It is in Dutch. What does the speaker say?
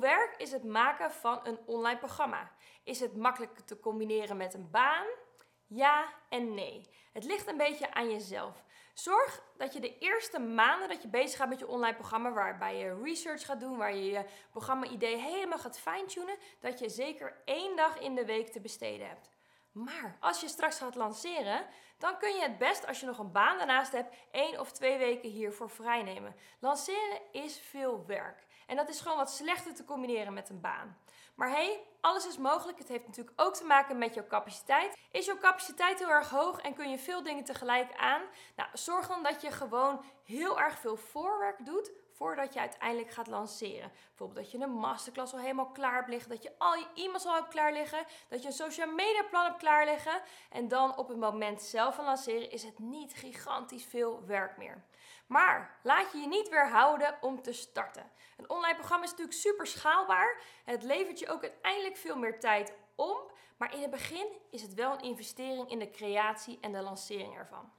Werk is het maken van een online programma? Is het makkelijk te combineren met een baan? Ja en nee. Het ligt een beetje aan jezelf. Zorg dat je de eerste maanden dat je bezig gaat met je online programma, waarbij je research gaat doen, waar je je programma-idee helemaal gaat fine-tunen, dat je zeker één dag in de week te besteden hebt. Maar als je straks gaat lanceren, dan kun je het best als je nog een baan daarnaast hebt, één of twee weken hiervoor vrijnemen. Lanceren is veel werk. En dat is gewoon wat slechter te combineren met een baan. Maar hey, alles is mogelijk. Het heeft natuurlijk ook te maken met jouw capaciteit. Is jouw capaciteit heel erg hoog en kun je veel dingen tegelijk aan? Nou, zorg dan dat je gewoon heel erg veel voorwerk doet voordat je uiteindelijk gaat lanceren. Bijvoorbeeld dat je een masterclass al helemaal klaar hebt liggen, dat je al je e-mails al hebt klaar liggen, dat je een social media plan hebt klaar liggen. En dan op het moment zelf van lanceren is het niet gigantisch veel werk meer. Maar laat je je niet weerhouden om te starten. Een online programma is natuurlijk super schaalbaar. Het levert je ook uiteindelijk veel meer tijd om. Maar in het begin is het wel een investering in de creatie en de lancering ervan.